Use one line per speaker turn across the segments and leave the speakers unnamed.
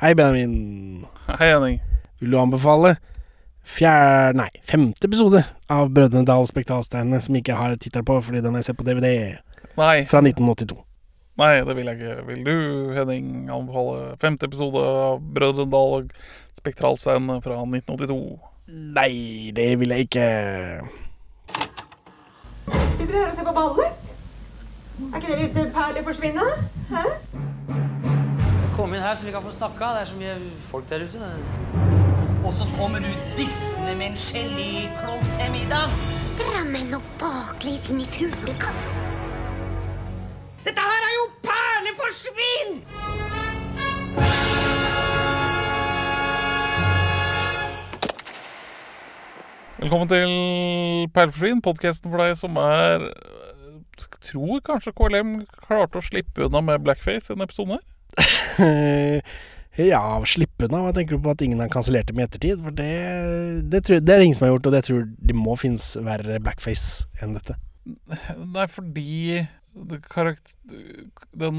Hei, Benjamin.
Hei, Henning.
Vil du anbefale fjerde Nei, femte episode av Brødrene Dal Spektralsteinene, som ikke har tittel på fordi den har jeg sett på DVD
Nei,
fra 1982.
nei, det vil jeg ikke. Vil du, Henning, anbefale femte episode av Brødrene Dal Spektralsteinene fra 1982?
Nei, det vil jeg ikke.
Sitter dere her og ser på ballet? Er ikke det litt perlig forsvinne? Hæ?
Kom inn her så vi kan få snakka. Det er så mye folk der ute.
Og så kommer du dissende med en geléklump til middag.
Drammen og baklengs inn i fuglekassen.
Dette her er jo perleforsvinn!
Velkommen til Perleforsvinn, podkasten for deg som er Tror kanskje KLM klarte å slippe unna med blackface i denne episode her.
ja, slippe unna. Hva tenker du på at ingen har kansellert dem i ettertid? For det, det, tror, det er det ingen som har gjort, og det tror det må finnes verre blackface enn dette.
Nei, fordi. Den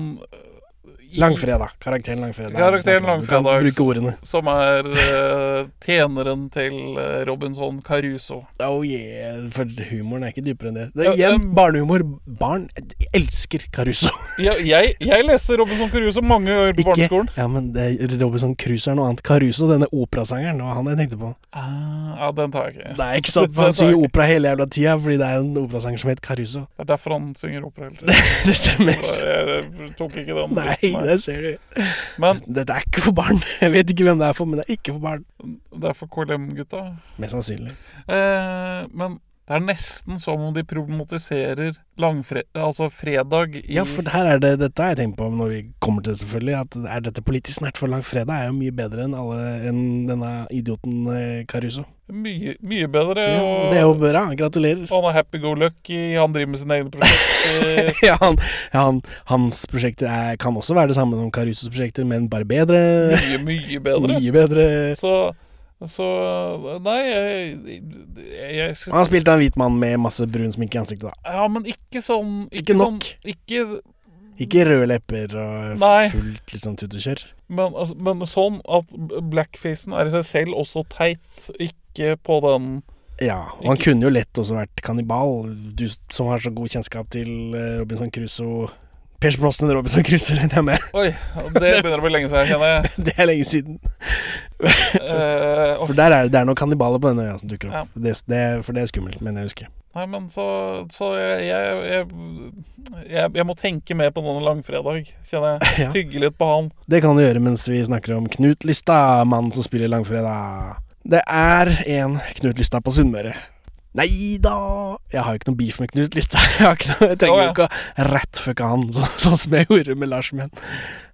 Langfredag. Karakteren Langfredag.
Karakteren Langfredag.
bruke ordene.
Som er uh, tjeneren til øh, Robinson Caruso.
Oh yeah, for humoren er ikke dypere enn det. Det
Ja, um,
barnehumor. Barn elsker Caruso.
Ja, jeg, jeg leser Robinson Caruso mange år på
Ikke
barneskolen.
Ja, men det Robinson Crusoe er noe annet. Caruso, denne operasangeren, var han jeg tenkte på.
Ah, ja, den tar jeg ikke.
Nei, ikke sant? For han synger opera hele jævla tida fordi det er en operasanger som heter Caruso.
Det er derfor han synger opera hele tiden.
det stemmer.
Så Jeg, jeg tok ikke den.
Nei, det ser du.
Men
Dette er ikke for barn. Jeg vet ikke hvem det er for, men det er ikke for barn.
det er for KLM-gutta.
Mest sannsynlig.
Eh, men det er nesten som om de problematiserer. Altså fredag i
Ja, for her er det Dette har jeg tenkt på når vi kommer til det, selvfølgelig. At er dette politisk nært? For langfredag er jo mye bedre enn alle Enn denne idioten eh, Caruso.
Mye, mye bedre.
Ja,
og
det er jo bra. Gratulerer.
han er happy-go-lucky, han driver med sine egne prosjekter.
ja, han, ja han, hans prosjekter er, kan også være det samme som Carusos prosjekter, men bare bedre.
mye, mye bedre.
Mye bedre.
Så, så Nei, jeg, jeg, jeg
Han spilte en hvit mann med masse brun sminke i ansiktet, da.
Ja, men ikke sånn
Ikke nok.
Sånn, ikke
Ikke røde lepper og
Nei.
fullt liksom tutekjør.
men, altså, men sånn at blackfacen er i seg selv også teit, ikke på den
Ja, og han
Ikke-
kunne jo lett også vært kannibal. Du som har så god kjennskap til eh, Robinson Crusoe Pers Brosnan Robinson Crusoe, regner jeg med.
Oi, det begynner å bli lenge siden, kjenner jeg.
Det er lenge siden.
Og-
For der er det, er noen kannibaler på denne øya som dukker
Ja.
opp. Det, det, for det er skummelt, men jeg husker.
Nei, men så, så jeg, jeg, jeg, jeg, må tenke mer på denne langfredag, kjenner jeg.
Ja.
Tygge litt på han.
Det kan du gjøre mens vi snakker om Knut Lystad, mannen som spiller Langfredag. Det er en Knut Lystad på Sunnmøre. Nei da! Jeg har jo ikke noe beef med Knut Lystad. Jeg, trenger
jo
jo
ja.
ikke å rettfucke han, så, sånn som jeg gjorde med Lars Mehn.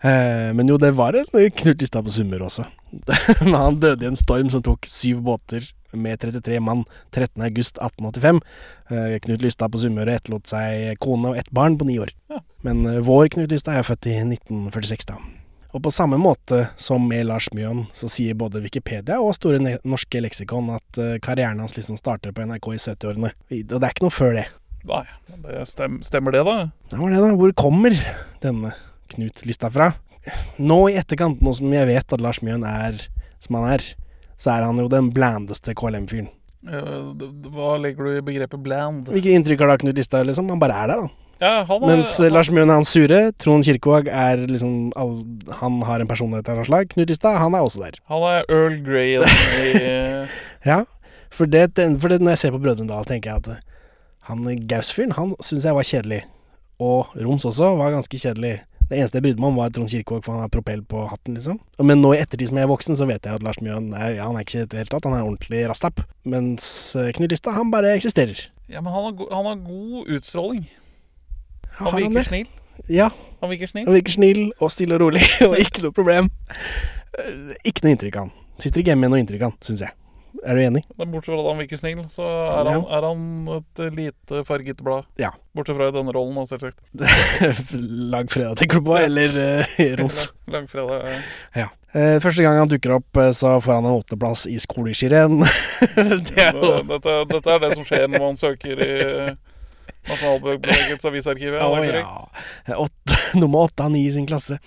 Eh, men jo, det var en Knut Lystad på Summer også. Men han døde i en storm som tok syv båter med 33 mann 13.8.1885. Eh, Knut Lystad på Sunnmøre etterlot seg kone og ett barn på ni år. Men eh, vår Knut Lystad er født i 1946, da. Og på samme måte som med Lars Mjøen, så sier både Wikipedia og Store norske leksikon at eh, karrieren hans liksom starter på NRK i 70-årene. Og det er ikke noe før det.
Nei, det stem, stemmer det, da?
Det var det, da. Hvor kommer denne Knut Lystad fra? Nå i etterkant, nå som jeg vet at Lars Mjøen er som han er, så er han jo den blandeste KLM-fyren.
Eh, Hva legger du i begrepet bland?
Hvilket inntrykk har da Knut Lystad, liksom? Han bare er der, da.
Ja, han er,
Mens han... Lars Mjøen er han sure. Trond Kirkevåg er liksom all, Han har en personlighet av noe slag. Knut Lystad, han er også der.
han er Earl Grey i
Ja, for det, for det når jeg ser på Brødrene Dal, tenker jeg at eh, han Gaus-fyren, han syns jeg var kjedelig. Og Roms også var ganske kjedelig. Det eneste jeg brydde meg om, var Trond Kirkevåg, for han har propell på hatten, liksom. Men nå i ettertid som jeg er voksen, så vet jeg at Lars Mjøen er, ja, han er ikke i det hele tatt. Han er ordentlig rastapp. Mens eh, Knut Lystad, han bare eksisterer.
Ja, men han har, go han har god utstråling. Han
han
virker snill.
Ja,
Han virker snill.
han virker snill og stille og rolig, og ikke noe problem. Eh, Ikke noe inntrykk av han. Sitter ikke hjemme med noe inntrykk av han, syns jeg. Er du enig?
Bortsett fra at han virker snill, så er han, er han et lite farget blad.
Ja.
Bortsett fra i denne rollen, selvsagt.
Langfredag, tenker du på, eller uh,
Ros? Langfredag. ja.
Ja. Eh, første gang han dukker opp, eh, så får han en åttendeplass i skoleskirenn. det
Dette, dette er det som skjer når man søker i Nasjonalbevegelsens avisarkiv. Ja.
Åtte, nummer åtte av ni i sin klasse.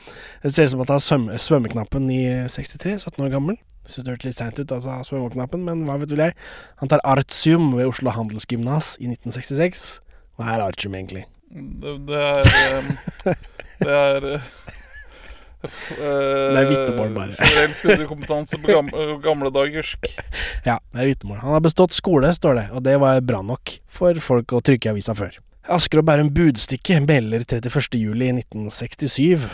Det ser ut som at han har svømme, svømmeknappen i 63, 17 år gammel. Syns det hørtes litt seint ut, altså svømmeknappen, men hva vet vel jeg. Han tar artium ved Oslo Handelsgymnas i 1966. Hva er artium egentlig?
Det, det er eh, Det er eh,
Det er vitnemål, bare.
Generell studiekompetanse på gamle, gamle dagersk.
Ja, det er vitnemål. Han har bestått skole, står det, og det var bra nok for folk å trykke i avisa før. Asker og Bærum Budstikke melder 31.07.1967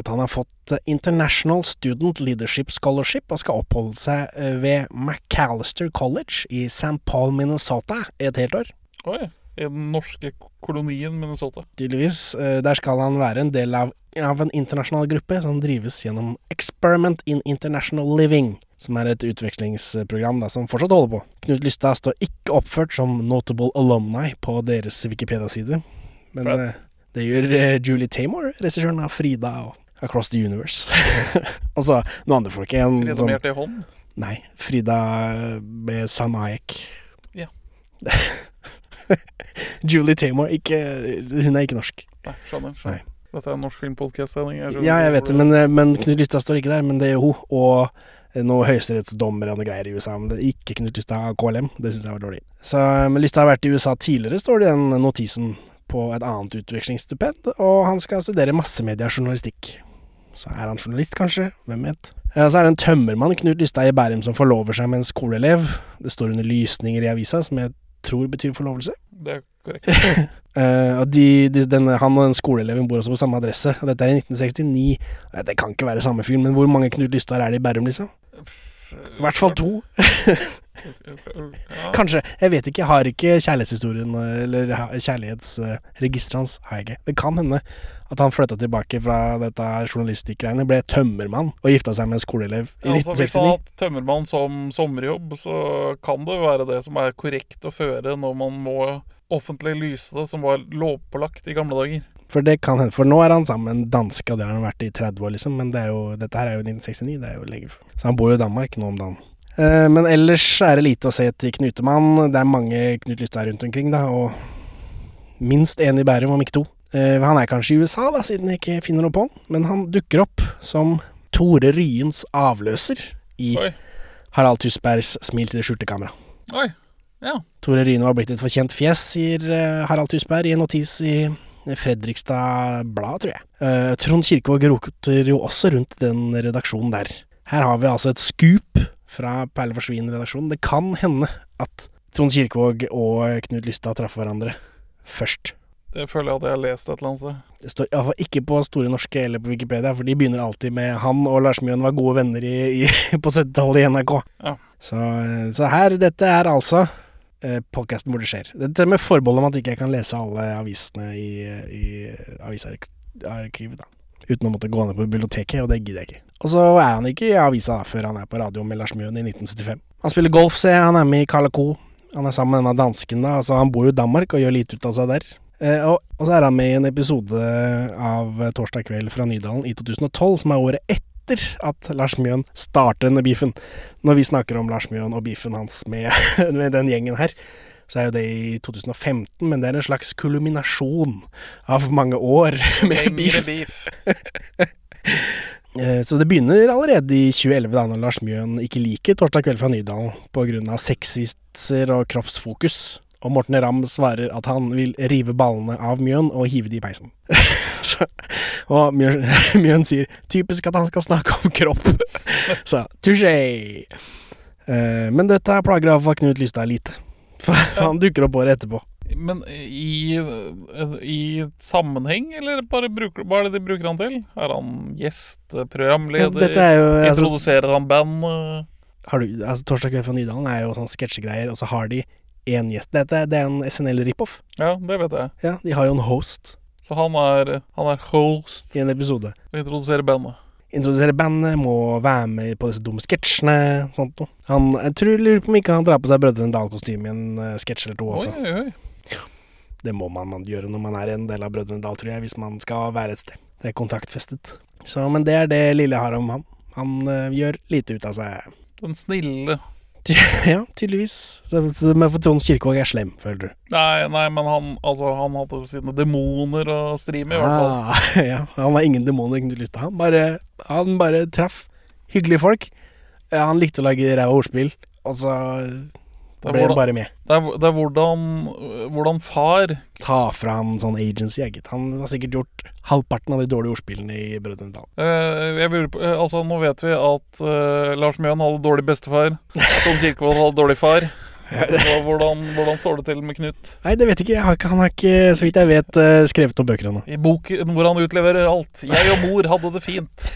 at han har fått International Student Leadership Scholarship og skal oppholde seg eh, ved McAllister College i St. Paul, Minnesota i et helt år.
Oi. I den norske kolonien Minnesota.
Tydeligvis. Eh, Der skal han være en del av, av en internasjonal gruppe som drives gjennom Experiment in International Living, som er et utvekslingsprogram da, som fortsatt holder på. Knut Lystad står ikke oppført som notable alumni på deres Wikipedia-side, men
Right.
eh, det gjør eh, Julie Taymor, regissøren av Frida og Across the Universe. altså noen andre folk. En
Frida
som
med hjertet i hånd.
Nei, Frida med Sam Ayek.
Ja.
Julie Taymor, Hun er ikke norsk.
Nei, skjønner. skjønner.
Nei.
Dette er en norsk filmpodkast-sending.
Ja, jeg vet det, men, men Knut Lystad står ikke der. Men det gjør hun. Og noen høyesterettsdommere og noe greier i USA. Men det er ikke Knut Lystad av KLM. Det syns jeg var dårlig. Så, men Lystad har vært i USA tidligere, står det i den notisen på et annet utvekslingsstipend. Og han skal studere massemediajournalistikk. Så er han journalist, kanskje? Hvem vet? Ja, så er det en tømmermann, Knut Lystad i Bærum, som forlover seg med en skoleelev. Det står under lysninger i avisa, som jeg tror betyr forlovelse.
Det er korrekt.
Eh, de, de, den, han og den skoleeleven bor også på samme adresse. Og dette er i 1969. Eh, Det kan ikke være samme fyren, men hvor mange Knut Lystad er det i Bærum, liksom? I hvert fall to. Kanskje. Jeg vet ikke. Jeg har ikke kjærlighetshistorien eh, eller kjærlighetsregisteret hans. Har jeg ikke. Det kan hende at han flytta tilbake fra dette journalistikkgreiene, ble tømmermann og gifta seg med en skoleelev i
Ja, altså, hvis han
1969.
har hatt tømmermann som sommerjobb, så kan det være det som er korrekt å føre når man må offentlig lyse det, som var lovpålagt i gamle dager.
For det kan hende. For nå er han sammen med en danske, og det har han vært i 30 år, liksom. Men det jo, dette her er jo 1969. Det er jo lenge før. Så han bor jo i Danmark nå om dagen. Eh, men ellers er det lite å se til Knutemann. Det er mange Knut Lystad rundt omkring, da, og minst én i Bærum, om ikke to. Eh, han er kanskje i USA, da, siden jeg ikke finner noe på han, men han dukker opp som Tore Ryens avløser i
Oi.
Harald Tusbergs Smil til det skjulte kamera.
Oi. Ja.
Tore Ryen var blitt et forkjent fjes, sier eh, Harald Tusberg i en notis i Fredrikstad Blad, tror jeg. Uh, Trond Kirkevåg roter jo også rundt den redaksjonen der. Her har vi altså et skup fra Perle for svin-redaksjonen. Det kan hende at Trond Kirkevåg og Knut Lystad traff hverandre først.
Det føler jeg at jeg har lest et eller annet sted.
Det står iallfall ikke på Store norske eller på Wikipedia, for de begynner alltid med han og Lars Mjøen var gode venner i, i, på 70-tallet i NRK.
Ja.
Så, så her, dette er altså eh, podkasten hvor det skjer. Dette med forbehold om at ikke jeg kan lese alle avisene i, i avisarkivet, da. Uten å måtte gå ned på biblioteket, og det gidder jeg ikke. Og så er han ikke i avisa da, før han er på radio med Lars Mjøen i 1975. Han spiller golf, ser jeg, han er med i Carl Co. Han er sammen med denne dansken, da. Altså, han bor jo i Danmark og gjør lite ut av seg der. Eh, og, og så er han med i en episode av Torsdag kveld fra Nydalen i 2012, som er året etter at Lars Mjøen starter denne beefen. Når vi snakker om Lars Mjøen og beefen hans med, med den gjengen her, så er jo det i 2015, men det er en slags kulminasjon av mange år med beef.
Beef.
Eh, Så det begynner allerede i 2011, da når Lars Mjøen ikke liker Torsdag kveld fra Nydalen pga. sexvitser og kroppsfokus. Og Morten Ramm svarer at han vil rive ballene av Mjøen og hive de i peisen. Så, og Mjøen, Mjøen sier 'typisk at han skal snakke om kropp'. Så touché. Eh, Men dette plager iallfall Knut Lystad lite. For for han dukker opp året etterpå.
Men i, i sammenheng, eller bare bruker, hva er det de bruker han til? Er han gjest, programleder?
Er jo altså,
Introduserer han band?
har du, altså, Torsdag kveld fra Nydalen er jo sånn sketsjegreier, og så har de én gjest. Dette det er en SNL-rip-off.
Ja, det vet jeg.
Ja, de har jo en host
Så han er, han er host
i en episode.
og introduserer bandet.
Introdusere bandet, må være med på disse dumme sketsjene. Sånt noe. Han, jeg tror lurer på om ikke han drar på seg Brødrene Dal-kostyme i en uh, sketsj eller to også.
oi, oi.
Det må man, man gjøre når man er en del av Brødrene Dal, tror jeg, hvis man skal være et sted. Det er kontraktfestet. Så, men det er det lille jeg har om han. Han eh, gjør lite ut av seg.
Den snille
ja, tydeligvis. Men for Trond Kirkevåg er slem, føler du?
Nei, nei, men han, altså, han hadde sine demoner å stri med, i hvert fall.
Ah, ja, han har ingen demoner du lyst til. Han bare, han bare traff hyggelige folk. Han likte å lage ræva ordspill, og
er
ble han bare med.
Det er, det er hvordan, hvordan far
Ta fra han sånn agency, jeg gitt. Han har sikkert gjort halvparten av de dårlige ordspillene i Brødrene Dal.
eh, eh, altså Nå vet vi at eh, Lars Mjøen hadde dårlig bestefar. Tom Kirkevold hadde dårlig far. Hvordan, hvordan står det til med Knut?
Nei, det vet jeg ikke. Ikke. Han har ikke, så vidt jeg vet, eh, skrevet noen bøker ennå.
I boken hvor han utleverer alt. Jeg og mor hadde det fint.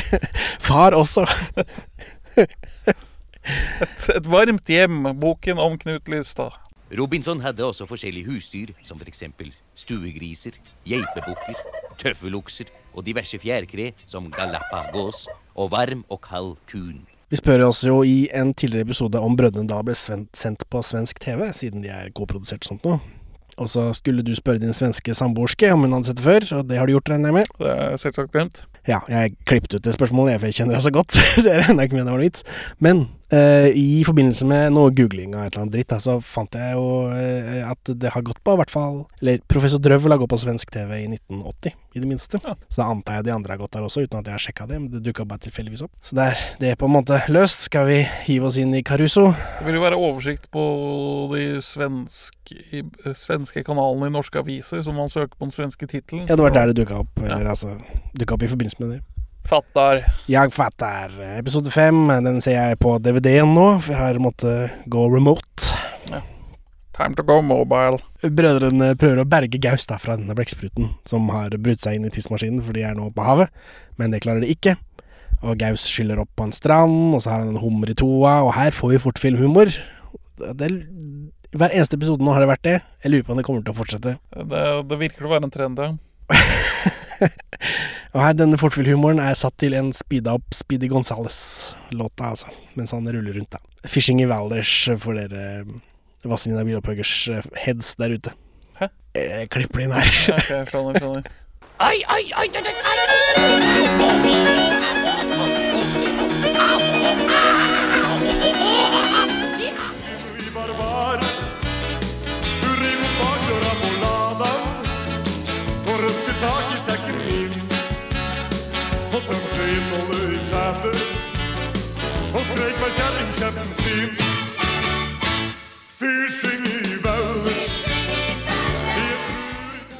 Far også.
Et, et varmt hjem. Boken om Knut Lystad.
Robinson hadde også forskjellige husdyr, som eksempel stuegriser, geipebukker, tøffelokser og diverse fjærkre som galapagos og varm og kald kun.
Vi spør oss jo i en tidligere episode om Brødrene da ble sven- sendt på svensk TV, siden de er godprodusert og sånt noe. Og så skulle du spørre din svenske samboerske om hun hadde sett det før, og det har du gjort, regner jeg med?
Det er selvsagt glemt.
Ja, jeg klippet ut det spørsmålet, jeg, for jeg kjenner deg så godt, så jeg regner ikke med det var noe vits. Men eh, i forbindelse med noe googling av et eller annet dritt, da, så fant jeg jo uh, at det har gått på, i hvert fall Eller Professor Drøvel har gått på svensk TV i 1980, i det minste.
Ja.
Så da antar jeg de andre har gått der også, uten at jeg har sjekka det. Men det dukka bare tilfeldigvis opp. Så det er, det er på en måte løst. Skal vi hive oss inn i Caruso?
Det vil jo være oversikt på de svenske, eh, svenske kanalene i norske aviser, så man søker på den svenske tittelen.
Ja, det var der det dukka opp. Eller altså Dukka opp i forbindelse med det.
Fattar.
Jeg fatter. Episode fem, den ser jeg på DVD-en nå, for jeg har måttet gå remote.
Time to go mobile.
Brødrene prøver å berge Gaus da fra denne blekkspruten, som har brutt seg inn i tidsmaskinen, for de er nå på havet, men det klarer de ikke. Og Gaus skyller opp på en strand, og så har han en hummer i toa, og her får vi fort filmhumor. Det, hver eneste episode nå har det vært det. Jeg lurer på om det kommer til å fortsette.
Det, det virker å være en trend, ja.
Og her, denne fortvilhumoren er satt til en speeda opp Speedy Gonzales-låta, altså, mens han ruller rundt, da. Fishing i Valdres for dere eh, Vazelina Bilopphøggers eh, heads der ute.
Hæ?
Jeg klipper det inn her.
okay, skjønner, skjønner.
Oi, oi, oi, oi, oi, oi. tak i sekken min Og tømte innholdet i setet Og skrek med kjerringkjeften sin Fysing i Valdres I et rurigt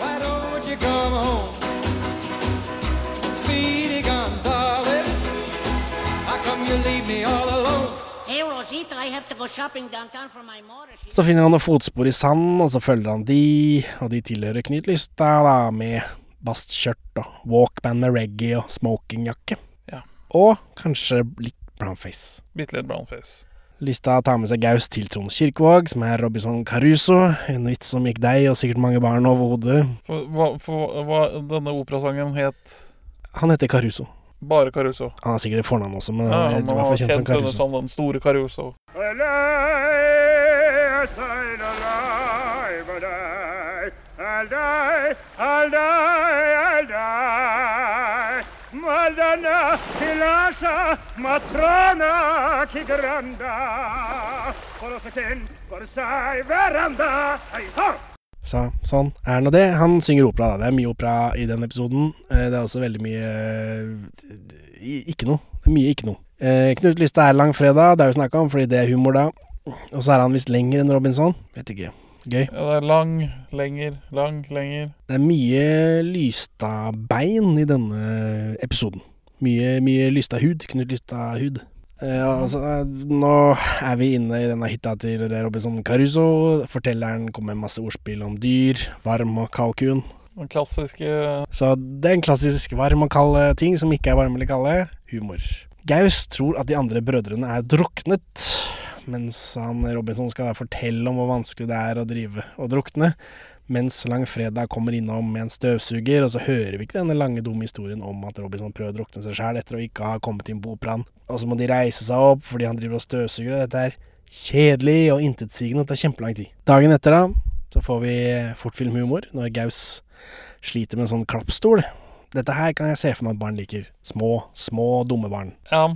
Why don't you come home? Speedy Gonzales, how come you leave me all alone?
Hey, Rosita, I have to go shopping downtown for my mother. She
Så finner han noen fotspor i sanden, og så følger han de, og de tilhører Knut Lystad, da, med bastkjørt og walkband med reggae og smokingjakke.
Ja.
Og kanskje litt brownface.
Bitte litt brownface.
Lystad tar med seg Gaus til Trond Kirkevåg, som er Robinson Caruso. En vits som gikk deg og sikkert mange barn over hodet.
Hva, for hva denne operasangen het
Han heter Caruso.
bare Caruso.
Han har sikkert et fornavn også, men
Ja,
han
var
kjent som
kjent under
Caruso.
som den store Caruso.
Matrona Kigranda For oss ken for seg veranda Hei, så!
Så sånn er nå det. Han synger opera, da. Det er mye opera i den episoden. Eh, Det er også veldig mye eh, ikke noe. Det er mye ikke noe. Eh, Knut Lystad er langfredag, det har vi snakka om, fordi det er humor da. Og så er han visst lenger enn Robinson. Vet ikke. Gøy.
Ja, det er lang, lenger, lang, lenger.
Det er mye Lystad-bein i denne episoden. Mye, mye Lystad-hud. Knut Lystad-hud. Eh, altså, eh, nå er vi inne i denne hytta til Robinson Caruso. Fortelleren kommer med masse ordspill om dyr, varm og kalkun.
Den klassiske
Så det er en klassisk varm og kald eh, ting som ikke er varme eller kalde. Humor. Gaus tror at de andre brødrene er druknet, mens han Robinson skal fortelle om hvor vanskelig det er å drive og drukne. Mens Langfredag kommer innom med en støvsuger, og så hører vi ikke denne lange, dumme historien om at Robinson prøver å drukne seg sjæl etter å ikke ha kommet inn på operaen. Og så må de reise seg opp fordi han driver og støvsuger, og dette er kjedelig og intetsigende, det tar kjempelang tid. Dagen etter, da, så får vi fortfilmhumor når Gaus sliter med en sånn klappstol. Dette her kan jeg se for meg at barn liker. Små, små, dumme barn.
Ja.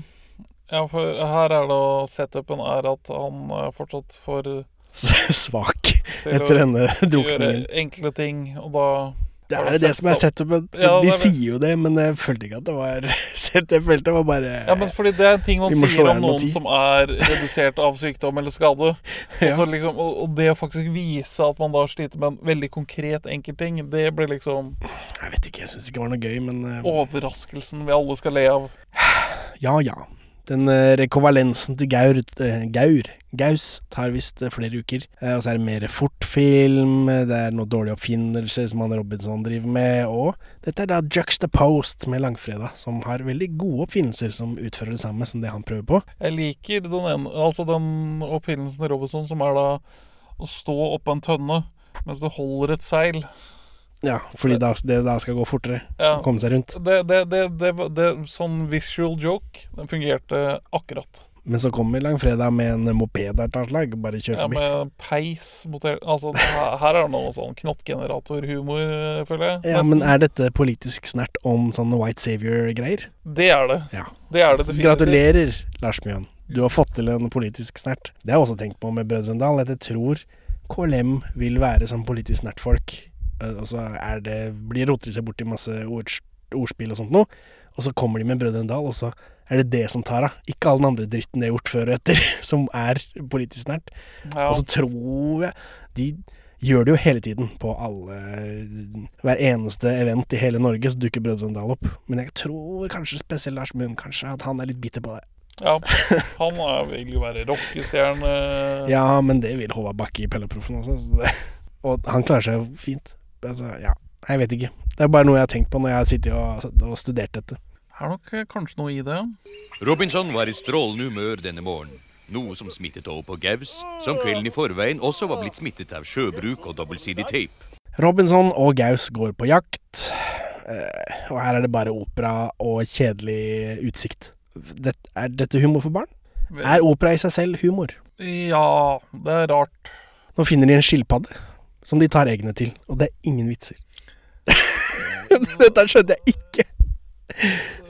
Ja, for her er det setupen er at han er fortsatt for
Svak etter
denne
denne
gjøre
drukningen.
enkle ting, og da
Det er
det
det som er setupen.
Ja,
De
er
sier jo det, men jeg følte ikke at det var sett. Jeg følte det var bare
Ja, men fordi det er en ting man sier om noen som er redusert av sykdom eller skade.
Ja.
så liksom, og, og det å faktisk vise at man da sliter med en veldig konkret enkeltting, det blir liksom
Jeg vet ikke, jeg syns ikke det var noe gøy, men eh,
overraskelsen vi alle skal le av.
ja ja. Den eh, rekovalensen til Gaur, eh, Gaur Gaus tar visst eh, flere uker. Og så er det mer fortfilm, det er noen dårlige oppfinnelser som han Robinson driver med, og dette er da Juxtapost med Langfredag, som har veldig gode oppfinnelser som utfører det samme som det han prøver på.
Jeg liker den, ene, altså den oppfinnelsen til Robinson som er da å stå oppå en tønne mens du holder et seil.
Ja, fordi da, det da skal gå fortere
Ja.
å komme seg rundt.
Det, det, det, det, sånn visual joke, den fungerte akkurat.
Men så kommer Langfredag med en moped av et annet slag, bare kjør
Ja,
forbi.
med peis motor, Altså, her er det noe sånn knottgeneratorhumor, føler jeg.
Ja, men er dette politisk snert om sånne White Savior-greier?
Det er det.
Ja.
Det er det.
Gratulerer, Lars Mjøen. Du har fått til en politisk snert. Det har jeg også tenkt på med Brødrene Dal, at jeg tror KLM vil være som politisk snert-folk. Eh, Og så er det, blir roter de seg bort i masse ord, ordspill og sånt noe. Og så kommer de med Brødrene Dal, og så er det det som tar av. Ikke all den andre dritten de har gjort før og etter, som er politisk nært.
Ja.
Og så tror jeg De gjør det jo hele tiden på alle Hver eneste event i hele Norge så dukker Brødrene Dal opp. Men jeg tror kanskje spesielt Lars Munn kanskje at han er litt bitter på det.
Ja, han vil jo være rockestjerne.
Ja, men det vil Håvard Bakke i Pelleproffen også. Og han klarer seg jo fint. Altså, ja. Jeg vet ikke. Det er bare noe jeg har tenkt på når jeg har sittet og, og studert dette.
Er nok eh, kanskje noe i det.
Robinson var i strålende humør denne morgenen. Noe som smittet over på Gaus, som kvelden i forveien også var blitt smittet av sjøbruk og dobbeltsidig tape.
Robinson og Gaus går på jakt, eh, og her er det bare opera og kjedelig utsikt. Det, er dette humor for barn? Er opera i seg selv humor?
Ja, det er rart.
Nå finner de en skilpadde som de tar eggene til, og det er ingen vitser. Dette skjønte jeg ikke.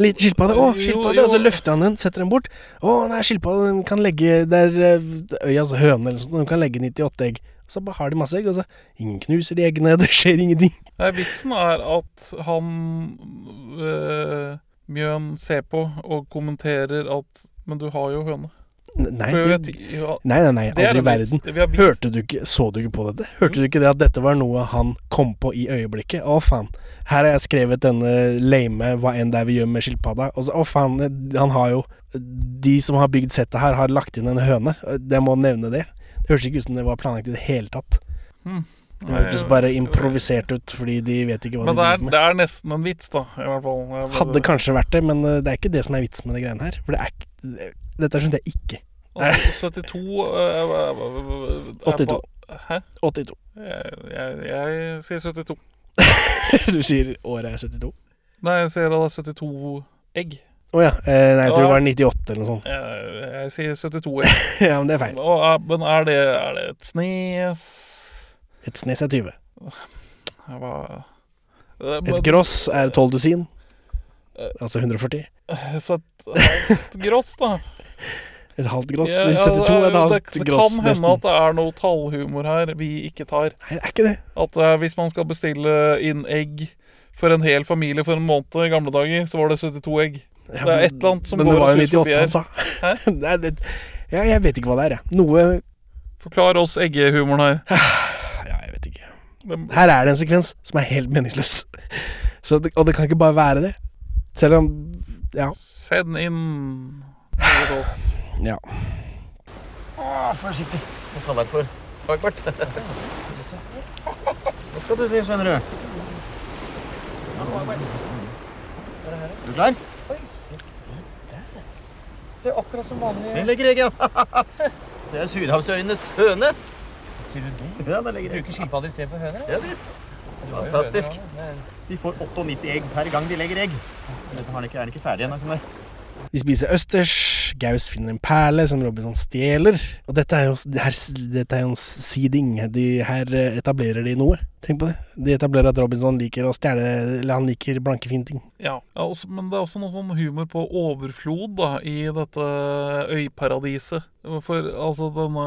Liten skilpadde. Å, skilpadde. Og så løfter han den, setter den bort. Å, nei, skilpadde den kan legge Det er eh, øyas høne eller noe sånt. Den kan legge 98 egg. Så bare har de masse egg, og så Ingen knuser de eggene, det skjer ingenting.
Nei, vitsen er at han øh, Mjøen ser på og kommenterer at Men du har jo høne.
Nei, det, nei, nei, nei aldri i verden. Hørte du ikke Så du ikke på dette? Hørte du ikke det at dette var noe han kom på i øyeblikket? Å, faen. Her har jeg skrevet denne lame hva enn det er vi gjør med skilpadda. Og så, å, faen. Han har jo De som har bygd settet her, har lagt inn en høne. Jeg må nevne det. Det hørtes ikke ut som det var planlagt i det hele tatt.
Hmm.
Det hørtes bare improvisert ut, fordi de vet ikke hva
Men
de
er,
driver med.
det er nesten en vits, da. I hvert fall.
Hadde kanskje vært det, men eh, det er ikke det som er vitsen med de greiene her. For det er Dette skjønte jeg ikke.
Altså, 72 øh, øh, er
82.
Hæ?
82.
Jeg, jeg, jeg sier 72.
du sier året er 72?
Nei, jeg sier det er 72 egg.
Å ja. Eh, nei, jeg tror det var 98 eller noe sånt.
Jeg, jeg sier 72 egg.
ja, men det er feil.
Og, er- men er det, er det et snes
Et snes er 20.
Hva
Et gross er 12 dusin. Altså 140.
Så et halvt gross, da.
Et halvt gross.
Ja, ja,
72 er et halvt
det, det kan hende at det er noe tallhumor her vi ikke tar.
Nei, det er ikke det.
At uh, hvis man skal bestille inn egg for en hel familie for en måned i gamle dager, så var det 72 egg.
Ja,
det er et eller annet som
men
går
det var jo 98 han sa.
Hæ?
Det er litt- ja, jeg vet ikke hva det er, jeg. Noe
Forklar oss eggehumoren her.
Ja, jeg vet ikke.
Det-
Her er det en sekvens som er helt meningsløs. Så det, og det kan ikke bare være det. Selv om Ja.
Send inn hos oss.
ja.
Å, forsiktig. Hva kaller jeg for Hagbart. Hva skal du si, skjønner du. Er du klar?
Oi, se der. Det er akkurat som vanlig.
Den legger egg, ja. Det er sydhavsøyenes høne.
Sier du det?
Ja, det legger egg.
Bruker skilpadde istedenfor høne?
Ja, visst. Fantastisk. De får 98 egg per gang de legger egg. Dette er ikke, er ikke ferdig ennå.
De spiser østers. Gaus finner en perle som Robinson stjeler. Og dette er jo, det her, dette er jo en seeding. De, her eh, etablerer de noe. Tenk på det. De etablerer at Robinson liker å stjele Eller han liker blanke, fine ting.
Ja, ja også, men det er også noe sånn humor på overflod da, i dette øyparadiset. For altså denne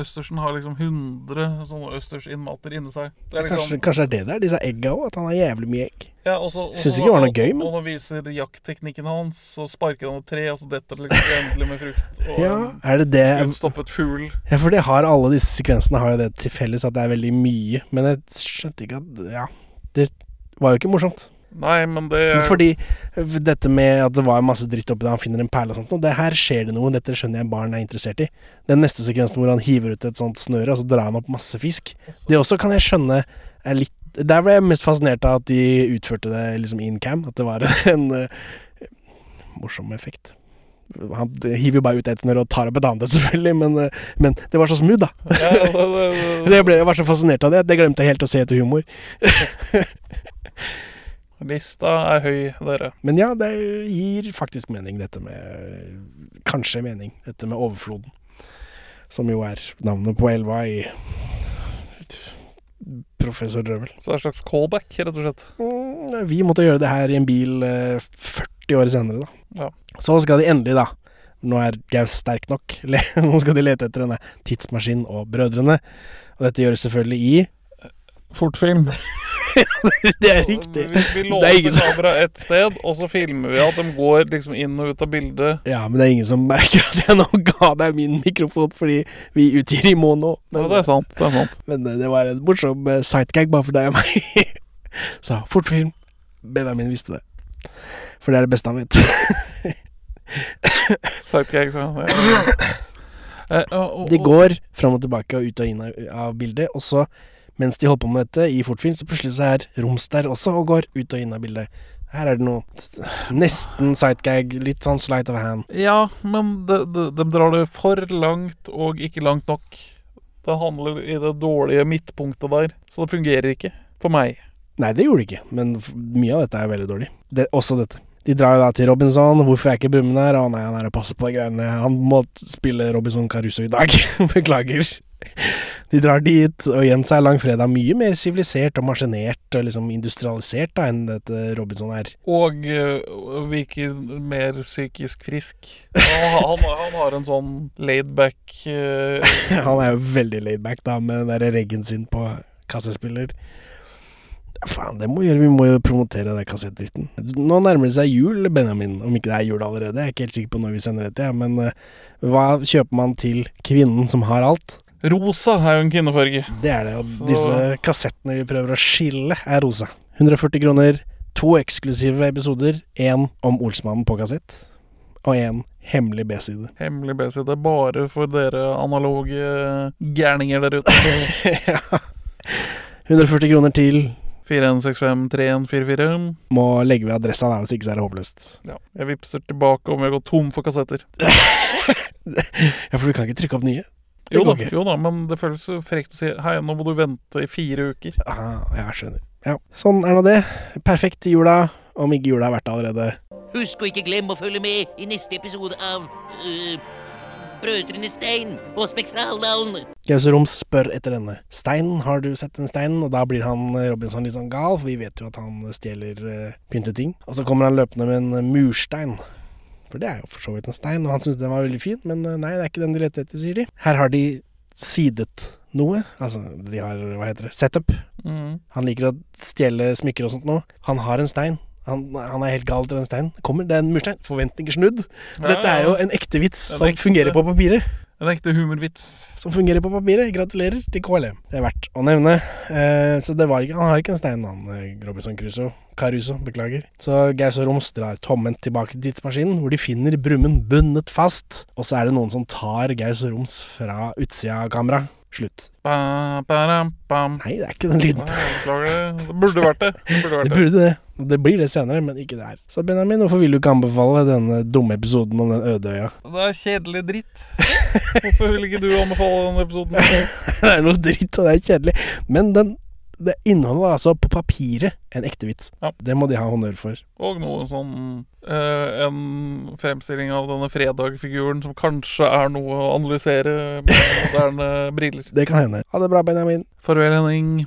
østersen har liksom 100 sånne østersinnmater inni seg. Det er liksom,
Kanskje, kanskje det er det det er, disse egga òg? At han har jævlig mye egg.
ja, også,
så, synes ikke det var noe gøy, men-
Og nå viser jaktteknikken hans, så sparker han et tre, og så detter det liksom endelig med frukt. Og
Ja, er det det
utstoppet fugl.
Ja, for det har alle disse sekvensene har jo det til felles at det er veldig mye. Men jeg skjønte ikke at Ja, det var jo ikke morsomt.
Nei, men det
Fordi øh, dette med at det var masse dritt oppi der, han finner en perle og sånt, og det her skjer det noe, dette skjønner jeg barn er interessert i. Den neste sekvensen hvor han hiver ut et sånt snøre, og så drar han opp masse fisk. Det også kan jeg skjønne er litt Der ble jeg mest fascinert av at de utførte det liksom in cam, at det var en uh, morsom effekt. Han hiver jo bare ut et snørr og tar opp et annet, selvfølgelig, men, øh, men det var så smooth, da.
det,
ble, jeg var så fascinert av det Det glemte jeg helt å se etter humor.
Lista er høy, dere.
Men ja, det gir faktisk mening, dette med Kanskje mening, dette med overfloden. Som jo er navnet på elva i Professor Drøvel.
Så det er en slags callback, rett og slett.
Mm, Vi måtte gjøre det her i en bil eh, 40 år senere, da.
Ja.
Så skal de endelig, da Nå er Gaus sterk nok. Nå skal de lete etter denne tidsmaskinen og brødrene. Og dette gjøres selvfølgelig i
Fortfilm.
Det er riktig.
Vi, vi
Det er
låser kameraet ett sted, og så filmer vi at de går liksom inn og ut av bildet.
Ja, men det er ingen som merker at jeg nå ga deg min mikrofon fordi vi utgir i mono.
Ja, det er sant. det er sant
Men eh, det var en morsom eh, sightgag bare for deg og meg. Så fortfilm. Benjamin visste det. For det er det beste han vet.
Sagt jeg og- og-
De går fram og tilbake og ut og inn av, av bildet, og så, mens de holder på med dette i fortfilm, så plutselig så er Roms der også og går ut og inn av bildet. Her er det noe nesten sightgag, litt sånn slight of hand.
Ja, men de, de, de drar det for langt og ikke langt nok. Det handler i det dårlige midtpunktet der, så det fungerer ikke. For meg.
Nei, det gjorde de ikke, men mye av dette er veldig dårlig. Det, også dette. De drar jo da til Robinson. Hvorfor er ikke Brumund her? Å nei, han er og passer på de greiene. Han må spille Robinson Caruso i dag. Beklager. De drar dit, og igjen så er Langfredag mye mer sivilisert og maskinert og liksom industrialisert da enn dette Robinson er.
Og uh, virker mer psykisk frisk. Han, han, han har en sånn laidback uh,
Han er jo veldig laidback da, med den der reggen sin på kassespiller. Faen, det må vi gjøre. Vi må jo promotere den kassettdritten. Nå nærmer det seg jul, Benjamin. Om ikke det er jul allerede. Jeg er ikke helt sikker på når vi sender dette, ja. men uh, hva kjøper man til kvinnen som har alt?
Rosa er jo en kvinnefarge.
Det er det, og
Så-
disse kassettene vi prøver å skille, er rosa. 140 kroner, to eksklusive episoder, én om Olsmannen på kassett, og én hemmelig B-side.
Hemmelig B-side bare for dere analoge gærninger der ute.
ja. 140 kroner til
41653144.
må legge ved adressa, der, hvis ikke så er det håpløst.
Ja. Jeg vippser tilbake om vi har gått tom for kassetter.
Ja, for du kan ikke trykke opp nye.
Jo da, jo da, men det føles frekt å si Hei, nå må du vente i fire uker.
Ah, jeg skjønner. Ja, sånn er nå det. Perfekt til jula, om ikke jula er verdt det allerede.
Husk å ikke glemme å følge med i neste episode av øh, Brødrene Stein og Spektraldalen.
Gauseroms spør etter denne. Steinen, har du sett den steinen? Og da blir han eh, Robinson litt sånn gal, for vi vet jo at han stjeler uh, pynteting. Og så kommer han løpende med en eh, murstein. For det er jo for så vidt en stein, og han syns den var veldig fin, men eh, nei, det er ikke den de lette etter, sier de. Her har de sidet noe. Altså, de har, hva heter det, setup.
Mm.
Han liker å stjele smykker og sånt noe. Han har en stein. Han, han er helt gal til den steinen. Kommer, det er en murstein. Forventninger snudd.
Ja,
Dette er jo en ekte vits
En
som
ekte-
fungerer på papiret.
En ekte humorvits.
Som fungerer på papiret. Gratulerer til KLM. Det er verdt å nevne. Eh, så det var ikke, han har ikke en stein, han eh, Robinson Crusoe. Caruso, beklager. Så Gaus og Roms drar tomhendt tilbake til tidsmaskinen, hvor de finner Brumund bundet fast. Og så er det noen som tar Gaus og Roms fra utsida av kameraet. Slutt.
Ba, ba, bam.
Nei, det er ikke den lyden.
Det. Det burde vært det. Det burde vært det.
burde det. Det blir det senere, men ikke der. Så Benjamin, hvorfor vil du ikke anbefale denne dumme episoden om den øde øya?
Det er kjedelig dritt. Hvorfor vil ikke du anbefale denne episoden?
det er noe dritt, og det er kjedelig. Men den, det inneholder altså på papiret en ekte vits.
Ja.
Det må de ha honnør for.
Og noe sånn eh, En fremstilling av denne fredag-figuren som kanskje er noe å analysere med moderne briller.
Det kan hende. Ha det bra, Benjamin.
Farvel, Henning.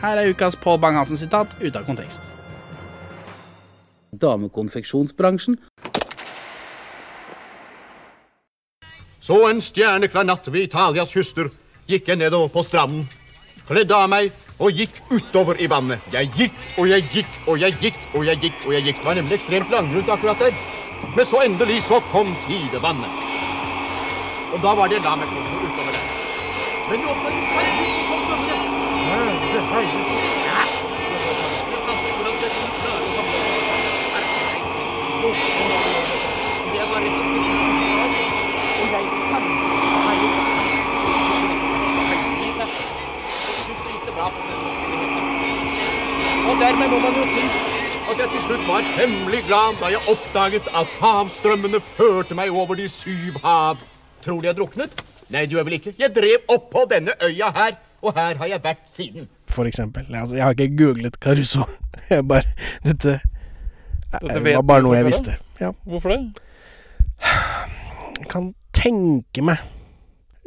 Her er ukas Pål Bang-Hansen-sitat ute av kontekst.
Damekonfeksjonsbransjen.
Så en stjerneklar natt ved Italias kyster gikk jeg nedover på stranden. Kledde av meg og gikk utover i vannet. Jeg gikk og jeg gikk og jeg gikk og jeg gikk. og jeg gikk. Det var nemlig ekstremt langgrunt akkurat der. Men så endelig så kom tidevannet. Og da var det meg komme utover der. Men nå det og dermed må man jo si at jeg til slutt var hemmelig glad da jeg oppdaget at havstrømmene førte meg over de syv hav. Tror du jeg druknet? Nei, du er vel ikke. Jeg drev opp på denne øya her, og her har jeg vært siden.
For eksempel. Altså, jeg har ikke googlet Caruso. Jeg bare Dette,
Dette
det var bare noe jeg visste. Ja.
Hvorfor det?
Jeg kan tenke meg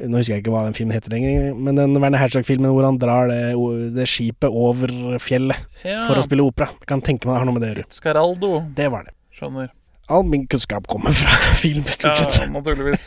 Nå husker jeg ikke hva den filmen heter lenger, men den Werner Herzog-filmen hvor han drar det, det skipet over fjellet
Ja.
for å spille opera. Jeg kan tenke meg det har noe med det å gjøre.
Scaraldo.
Det var det.
Skjønner.
All min kunnskap kommer fra film, stort
Ja, naturligvis.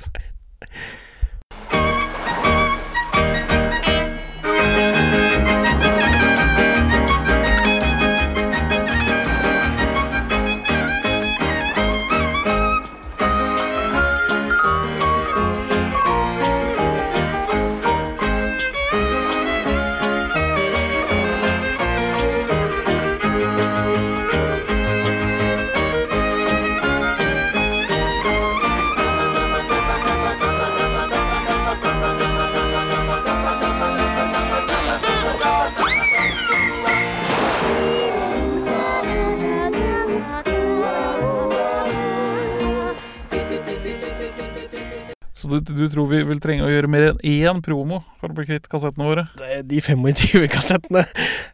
Én promo for å bli kvitt kassettene våre?
De 25 kassettene.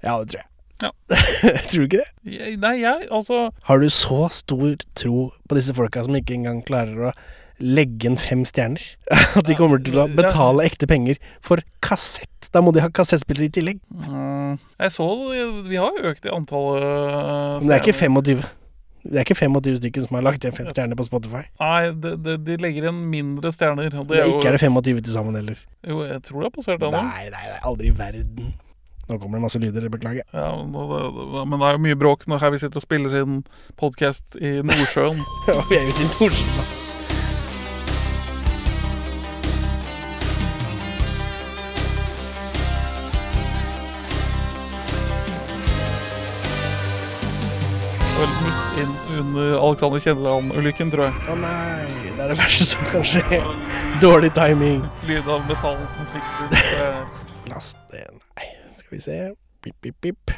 Ja, det tror jeg.
Ja.
tror du ikke det?
Jeg, nei, jeg altså
Har du så stor tro på disse folka som ikke engang klarer å legge inn fem stjerner? At de kommer til å betale ekte penger for kassett? Da må de ha kassettspiller i tillegg.
mm, Jeg så vi har jo økt i antallet
Men det er ikke 25. Det er ikke 25 stykker som har lagt igjen fem stjerner på Spotify.
Nei, det, det, de legger igjen mindre stjerner. Og det
Det
er jo,
ikke er det 25 til sammen heller.
Jo, jeg tror det er passert ennå.
Nei, nei, nei, aldri i verden. Nå kommer det masse lyder, beklager.
Ja, men det, det, det er jo mye bråk når her vi sitter og spiller inn podkast i Nordsjøen.
Ja, vi er ute i Nordsjøen.
Under Alexander Kielland-ulykken, tror jeg.
Å nei, det er det verste som kan skje. Dårlig timing.
Lyd av metall som svikter. Er
Last Nei, skal vi se. Pip, pip, pip.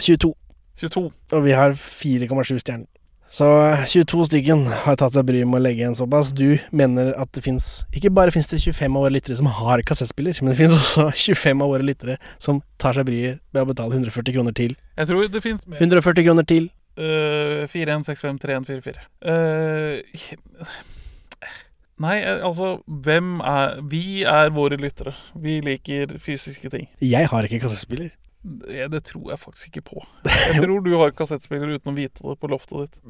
22.
22.
Og vi har 4,7 stjerner. Så 22 stykken har tatt seg bryet med å legge igjen såpass. Du mener at det fins Ikke bare fins det 25 av våre lyttere som har kassettspiller, men det fins også 25 av våre lyttere som tar seg bryet med å betale 140 kroner til.
Jeg tror det fins mer.
140 kroner til.
Uh, 41653144. Uh, nei, eh, altså Hvem er Vi er våre lyttere. Vi liker fysiske ting.
Jeg har ikke kassettspiller.
Det, det tror jeg faktisk ikke på. Jeg tror du har kassettspiller uten å vite det på loftet ditt.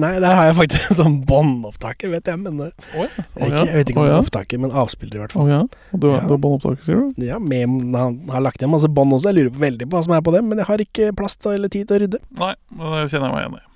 Nei, der har jeg faktisk en sånn båndopptaker, vet jeg, men
oh, ja.
ikke,
ja.
jeg vet ikke om oh,
ja.
opptaker, men avspiller i hvert fall.
Oh, ja. Du,
Ja.
du har båndopptaker, sier du?
Ja, med, han har lagt igjen masse bånd også. Jeg lurer på veldig på hva som er på dem, men jeg har ikke plass til eller tid til å rydde.
Nei, men det kjenner jeg meg igjen i.